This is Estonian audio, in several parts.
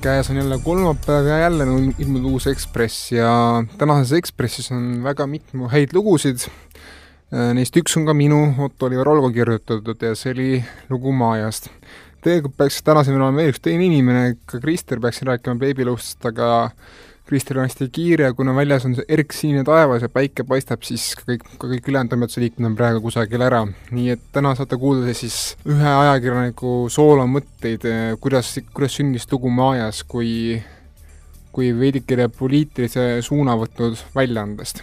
käes on jälle kolmapäev ja jälle on ilmunud uus Ekspress ja tänases Ekspressis on väga mitmu häid lugusid. Neist üks on ka minu, Otto-Oliver Olgo kirjutatud ja see oli lugu Maajast. tegelikult peaks täna siin olema veel üks teine inimene, ka Krister peaks siin rääkima beebiluust, aga Kristel on hästi kiire, kuna väljas on erksinine taevas ja päike paistab, siis kõik, kõik ülejäänud toimetuse liikmed on praegu kusagil ära. nii et täna saate kuulda siis ühe ajakirjaniku soolomõtteid, kuidas, kuidas sündis lugu Maajas kui, kui veidikene poliitilise suuna võtnud väljaandest.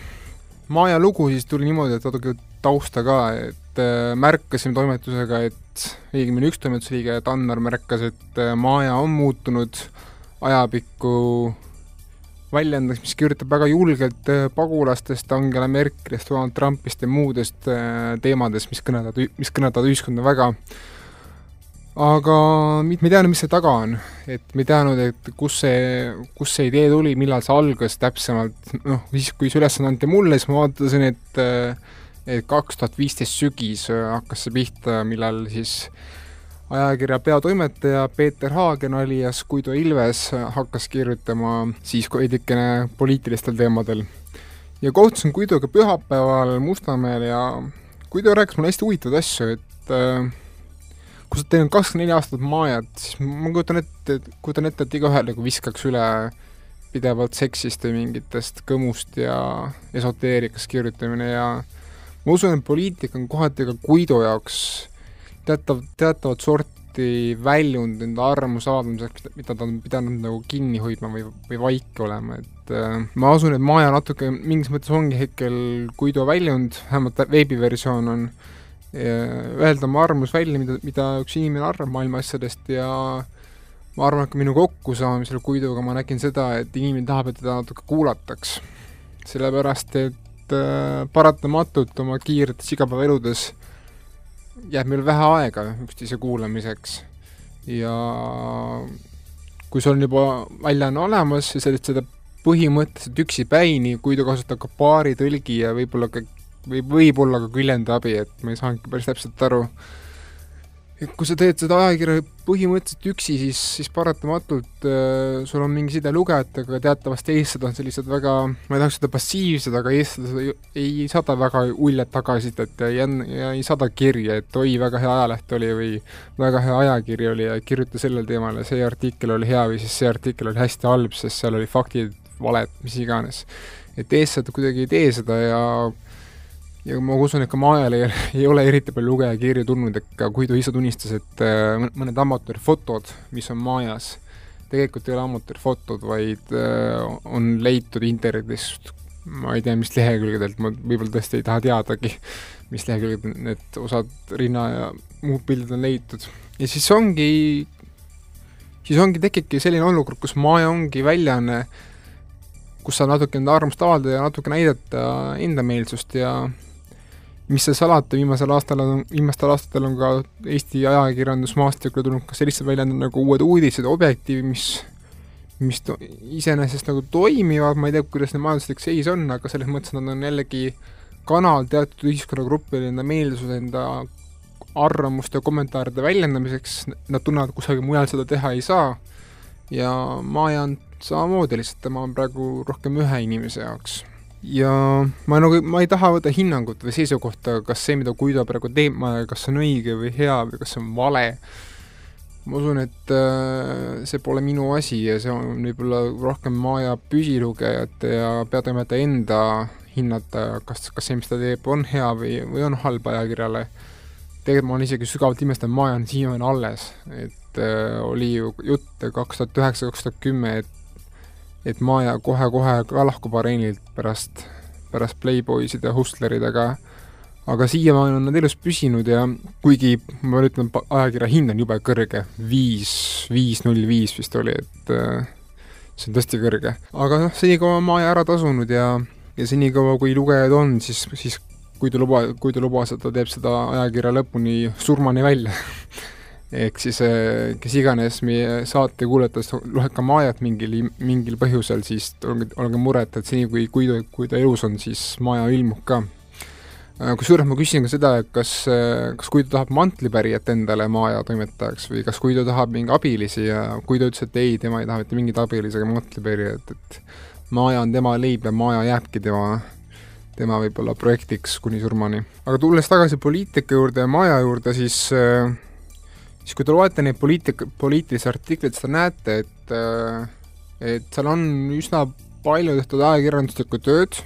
Maaja lugu siis tuli niimoodi, et natuke tausta ka, et äh, märkasime toimetusega, et õigemini üks toimetuse liige, Tannar, märkas, et äh, Maaja on muutunud ajapikku väljendaks, mis kirjutab väga julgelt äh, pagulastest, Angela Merkelist, Donald Trumpist ja muudest äh, teemadest, mis kõnetavad, mis kõnetavad ühiskonda väga. aga me ei teadnud, mis see taga on, et me ei teadnud, et kus see, kust see idee tuli, millal see algas täpsemalt, noh, siis kui see ülesanne anti mulle, siis ma vaatasin, et äh, et kaks tuhat viisteist sügis hakkas see pihta, millal siis äh, ajakirja peatoimetaja Peeter Haagen alias Guido Ilves hakkas kirjutama siis veidikene poliitilistel teemadel. ja kohtusin Guidoga pühapäeval Mustamäel ja Guido rääkis mulle hästi huvitavaid asju, et äh, kui sa teinud kakskümmend neli aastat maajat, siis ma kujutan ette, kujutan ette, et igaühel nagu viskaks üle pidevalt seksist või mingitest kõmust ja esoteerikast kirjutamine ja ma usun, et poliitika on kohati ka Guido jaoks teatav, teatavat sorti väljund enda arvamuse avaldamiseks, mida ta on pidanud nagu kinni hoidma või, või vaiki olema, et äh, ma usun, et Maja natuke mingis mõttes ongi hetkel Guido väljund, vähemalt veebiversioon on öelda oma arvamus välja, mida, mida üks inimene arvab maailma asjadest ja ma arvan, et ka minu kokkusaamisel Guidoga ma nägin seda, et inimene tahab, et teda natuke kuulataks. sellepärast, et äh, paratamatult oma kiiretes igapäevaeludes äh, jääb meil vähe aega üksteise kuulamiseks. Ja kui sul on juba väljaanne olemas ja sa teed seda põhimõtteliselt üksipäini, kui ta kasutab ka baaritõlgi ja võib-olla ka, või võib-olla ka küljendabi, et ma ei saanudki päris täpselt aru, et kui sa teed seda ajakirja põhimõtteliselt üksi, siis, siis paratamatult äh, sul on mingi side lugejatega, teatavasti eestlased on sellised väga, ma ei tahaks öelda passiivsed, aga eestlased ei, ei saada väga uljet tagasisidet ja ei, ei saada kirja, et oi, väga hea ajaleht oli või väga hea ajakiri oli ja kirjuta sellel teemal ja see artikkel oli hea või siis see artikkel oli hästi halb, sest seal oli faktid, valed, mis iganes. et eestlased kuidagi ei tee seda ja ja ma usun, et ka Maajal ei, ei ole eriti palju lugejakirju tulnud, et ka Guido ise tunnistas, et äh, mõned amatöörfotod, mis on Maajas, tegelikult ei ole amatöörfotod, vaid äh, on leitud internetist, ma ei tea, mis lehekülgedelt, ma võib-olla tõesti ei taha teadagi, mis lehekülgedelt need osad rinna ja muud pildid on leitud. ja siis ongi, siis ongi, tekibki selline olukord, kus Maaja ongi väljaanne, kus saab natuke enda arvamust avaldada ja natuke näidata enda meelsust ja mis seal salata, viimasel aastal on, viimastel aastatel on ka Eesti ajakirjandusmaastikule tulnud ka sellised väljaanded nagu Uued uudised, Objektiiv, mis mis to-, iseenesest nagu toimivad, ma ei tea, kuidas neil majanduslik seis on, aga selles mõttes nad on jällegi kanal teatud ühiskonnagruppile enda meelsuse, enda arvamuste kommentaaride väljendamiseks, nad tunnevad, kusagil mujal seda teha ei saa. Ja Maja on samamoodi, lihtsalt tema on praegu rohkem ühe inimese jaoks ja ma nagu, ma ei taha võtta hinnangut või seisukohta, kas see, mida Guido praegu teeb, kas see on õige või hea või kas see on vale. ma usun, et äh, see pole minu asi ja see on võib-olla rohkem Maja püsilugejate ja peatoimetaja enda hinnata, kas, kas see, mis ta teeb, on hea või, või on halb ajakirjale. tegelikult ma olen isegi sügavalt imestanud, Maja on siiamaani alles, et äh, oli ju jutt kaks tuhat üheksa, kaks tuhat kümme, et et Maja kohe-kohe ka lahkub areenilt pärast, pärast Playboysid ja hustleridega, aga siiamaani on nad elus püsinud ja kuigi ma ütlen, ajakirja hind on jube kõrge, viis, viis null viis vist oli, et äh, see on tõesti kõrge. aga noh, senikaua on Maja ära tasunud ja, ja senikaua, kui lugejaid on, siis, siis kui ta luba, kui ta lubas, et ta teeb seda ajakirja lõpuni surmani välja ehk siis eh, kes iganes meie saate kuulates loeb ka Majat mingil, mingil põhjusel, siis olge, olge muret, et seni, kui, kui ta, kui ta elus on, siis Maja ilmub ka. kusjuures ma küsisin ka seda, et kas, kas Guido tahab mantlipärijat endale maaja toimetajaks või kas Guido tahab mingi abilisi ja Guido ütles, et ei, tema ei taha mitte mingit abilisi ega mantlipärijat, et maaja on tema leib ja maaja jääbki tema, tema võib-olla projektiks kuni surmani. aga tulles tagasi poliitika juurde ja maja juurde, siis siis kui te loete neid poliitika, poliitilisi artikleid, siis te näete, et et seal on üsna palju tehtud ajakirjanduslikku tööd,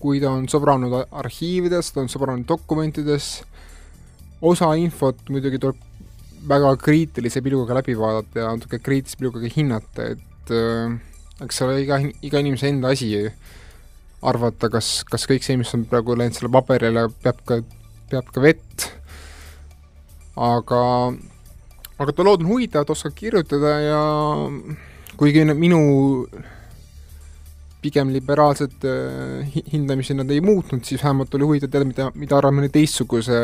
kui ta on sõbranud arhiivides, ta on sõbranud dokumentides, osa infot muidugi tuleb väga kriitilise pilguga läbi vaadata ja natuke kriitilise pilguga hinnata, et äh, eks see ole iga, iga inimese enda asi. Arvata, kas, kas kõik see, mis on praegu läinud selle paberile, peab ka, peab ka vett, aga, aga ta lood on huvitavad, oskab kirjutada ja kuigi minu pigem liberaalset äh, hindamisi nad ei muutnud, siis vähemalt oli huvitav teada, mida, mida arvab mõni teistsuguse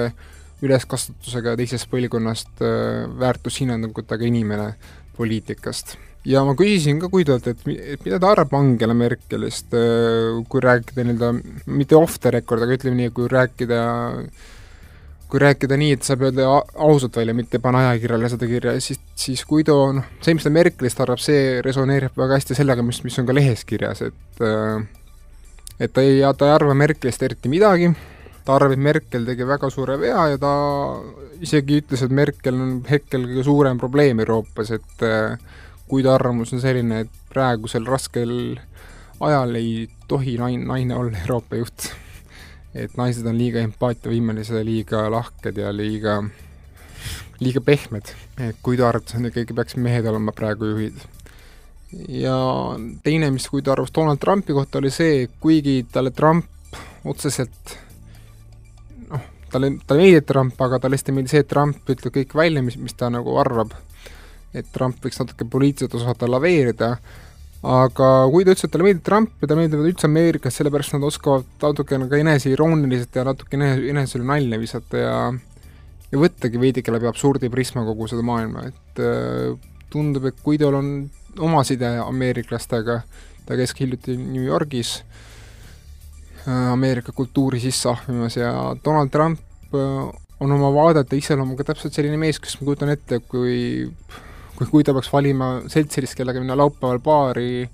üleskasvatusega teisest põlvkonnast äh, väärtushinnangutega inimene poliitikast. Ja ma küsisin ka Guidolt, et, mida ta arvab Angela Merkelist, äh, kui rääkida nii-öelda, mitte off the record, aga ütleme nii, kui rääkida kui rääkida nii, et saab öelda ausalt välja, mitte panna ajakirjale seda kirja, siis, siis Guido, noh, see, mis ta Merkelist arvab, see resoneerib väga hästi sellega, mis, mis on ka lehes kirjas, et äh, et ta ei, ta ei arva Merkelist eriti midagi, ta arvab, et Merkel tegi väga suure vea ja ta isegi ütles, et Merkel on hetkel kõige suurem probleem Euroopas, et äh, kui ta arvamus on selline, et praegusel raskel ajal ei tohi naine, naine olla Euroopa juht. Et naised on liiga empaatiavõimelised liiga lahked ja liiga, liiga pehmed. et ta arvates on ikkagi, peaks mehed olema praegu juhid. ja teine, mis, ta arvas Donald Trumpi kohta, oli see, kuigi talle Trump otseselt noh, talle, talle meeldib Trump, aga talle lihtsalt ei meeldi see, et Trump ütleb kõik välja, mis, mis ta nagu arvab et Trump võiks natuke poliitiliselt osata laveerida, aga kui ta ütles, et talle meeldib Trump ja talle meeldivad üldse Ameerikas, sellepärast nad oskavad natukene ka eneseirooniliselt ja natuke enese, enesele nalja visata ja ja võttagi veidike läbi absurdi prisma kogu seda maailma, et äh, tundub, et kui tal on oma side ameeriklastega, ta käis hiljuti New Yorgis äh, Ameerika kultuuri sisse ahmimas ja Donald Trump äh, on oma vaadete iseloomuga täpselt selline mees, kes ma kujutan ette, kui kui, kui ta peaks valima seltserist, kellega minna laupäeval baari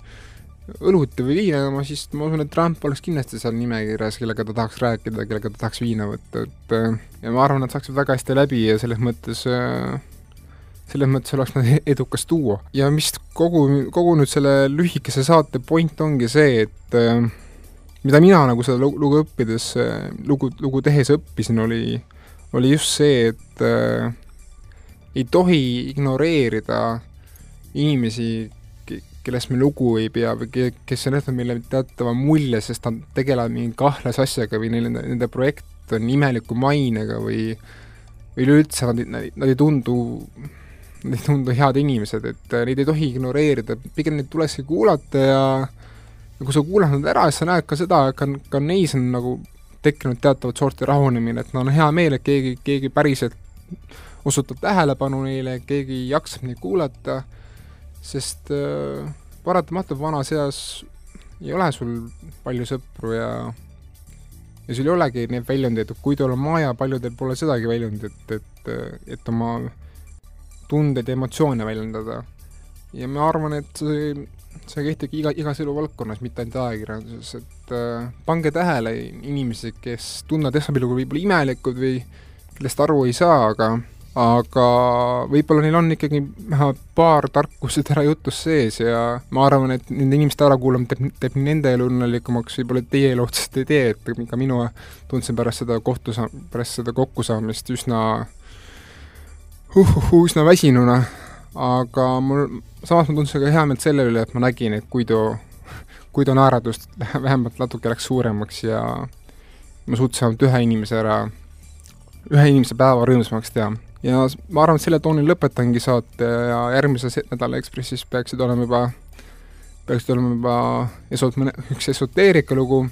õlut või viina jooma, siis ma usun, et Trump oleks kindlasti seal nimekirjas, kellega ta tahaks rääkida, kellega ta tahaks viina võtta, et ja ma arvan, nad saaksid väga hästi läbi ja selles mõttes selles mõttes oleks nad edukas duo. ja mis kogu, kogu nüüd selle lühikese saate point ongi see, et mida mina nagu seda lugu õppides, lugu, lugu tehes õppisin, oli, oli just see, et ei tohi ignoreerida inimesi, kellest me lugu ei pea või kes on jätnud meile teatava mulje, sest nad tegelevad mingi kahtlase asjaga või neil, nende projekt on imeliku mainega või või üleüldse nad, nad, nad ei tundu, nad ei tundu head inimesed, et neid ei tohi ignoreerida, pigem neid tulekski kuulata ja ja kui sa kuulad nad ära, siis sa näed ka seda, ka, ka neis on nagu tekkinud teatavat sorti rahunemine, et no on hea meel, et keegi, keegi päriselt osutab tähelepanu neile, keegi jaksab neid kuulata, sest äh, paratamatult vanas eas ei ole sul palju sõpru ja ja sul ei olegi neid väljundeid, kui teil on maja, paljudel pole sedagi väljundit, et, et oma tundeid ja emotsioone väljendada. ja ma arvan, et see, see kehtib iga, igas eluvaldkonnas, mitte ainult ajakirjanduses, et äh, pange tähele inimesi, kes tunnevad esmapilgul võib-olla imelikud või kellest aru ei saa, aga aga võib-olla neil on ikkagi paar tarkused ära jutus sees ja ma arvan, et nende inimeste ärakuulamine teeb, teeb nende elu õnnelikumaks, võib-olla teie elu otseselt ei tee, et ka minu tundsin pärast seda kohtu pärast seda kokkusaamist üsna uh, üsna väsinuna, aga mul, samas ma tundsin ka heameelt selle üle, et ma nägin, et Guido, Guido naeratust vähemalt natuke läks suuremaks ja ma suutsin ainult ühe inimese ära, ühe inimese päeva rõõmsamaks teha ja ma arvan, et selle toonil lõpetangi saate ja järgmise nädala Ekspressis peaksid olema juba, peaksid olema juba esot-, üks esoteerikalugu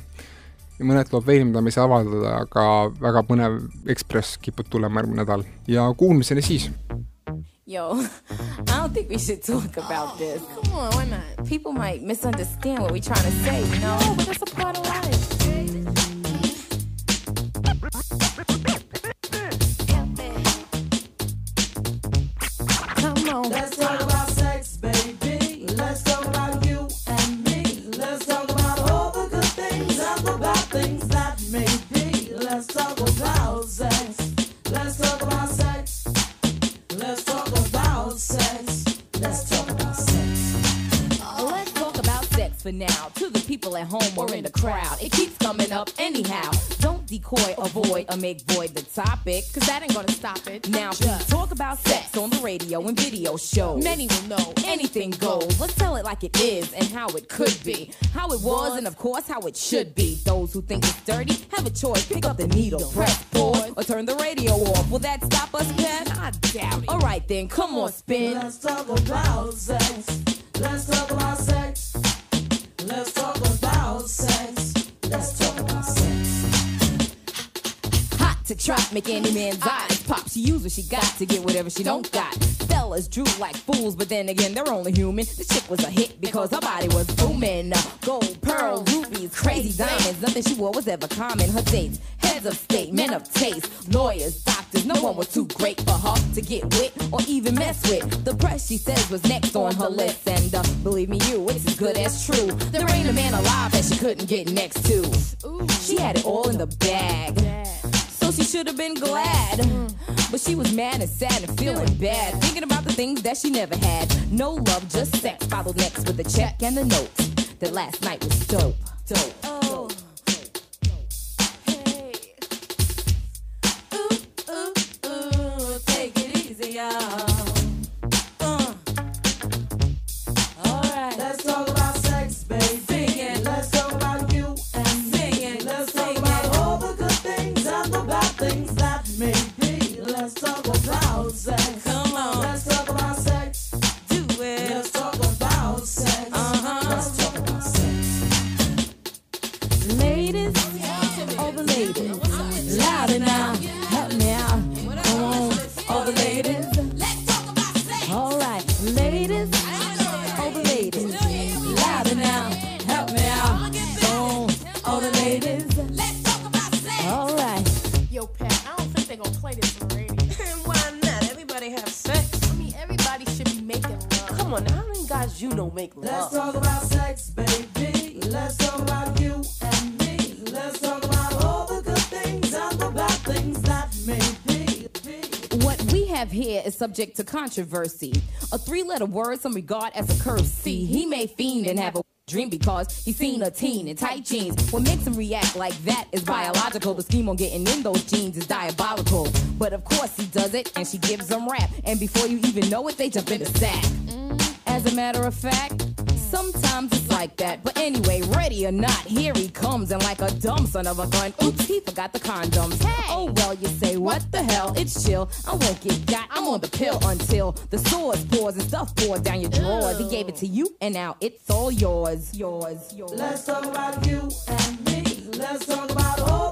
ja mõned tuleb veel, mida me ei saa avaldada, aga väga põnev Ekspress kipub tulema järgmine nädal ja kuulmiseni siis! Yo, I don't think we should talk about this. Come on, why not? People might misunderstand what we're trying to say, you know? No, but that's a part of life. To the people at home or in the crowd, it keeps coming up anyhow. Don't decoy, avoid, or make void the topic, cause that ain't gonna stop it. Now, please talk about sex on the radio and video shows. Many will know anything goes. Let's tell it like it is and how it could be, how it was, and of course, how it should be. Those who think it's dirty have a choice. Pick up the needle, press pause, or turn the radio off. Will that stop us, Pat? I doubt it. Alright then, come on, spin. Let's talk about sex. Make any man's eyes pop. She use what she got to get whatever she don't got. Fellas drew like fools, but then again, they're only human. The chick was a hit because her body was booming. Gold, pearl, rubies, crazy diamonds. Nothing she wore was ever common. Her dates, heads of state, men of taste, lawyers, doctors. No one was too great for her to get with or even mess with. The press, she says, was next on her list. And uh, believe me, you, it's as good as true. There ain't a man alive that she couldn't get next to. She had it all in the bag. So she should have been glad. But she was mad and sad and feeling bad. Thinking about the things that she never had. No love, just sex. Followed next with a check and a note. That last night was dope. Dope. it now. Have here is subject to controversy. A three-letter word some regard as a curse. See, he may fiend and have a dream because he seen a teen in tight jeans. What makes him react like that is biological. The scheme on getting in those jeans is diabolical. But of course he does it, and she gives him rap. And before you even know it, they jump in the sack. As a matter of fact, sometimes it's like that. But anyway, ready or not, here he comes. And like a dumb son of a gun, oops, he forgot the condoms. Hey. Oh, well, you say, what the hell? It's chill. I won't get got. I'm on the pill until the sores pours and stuff pours down your drawers. He gave it to you, and now it's all yours. Yours, yours. Let's talk about you and me. Let's talk about all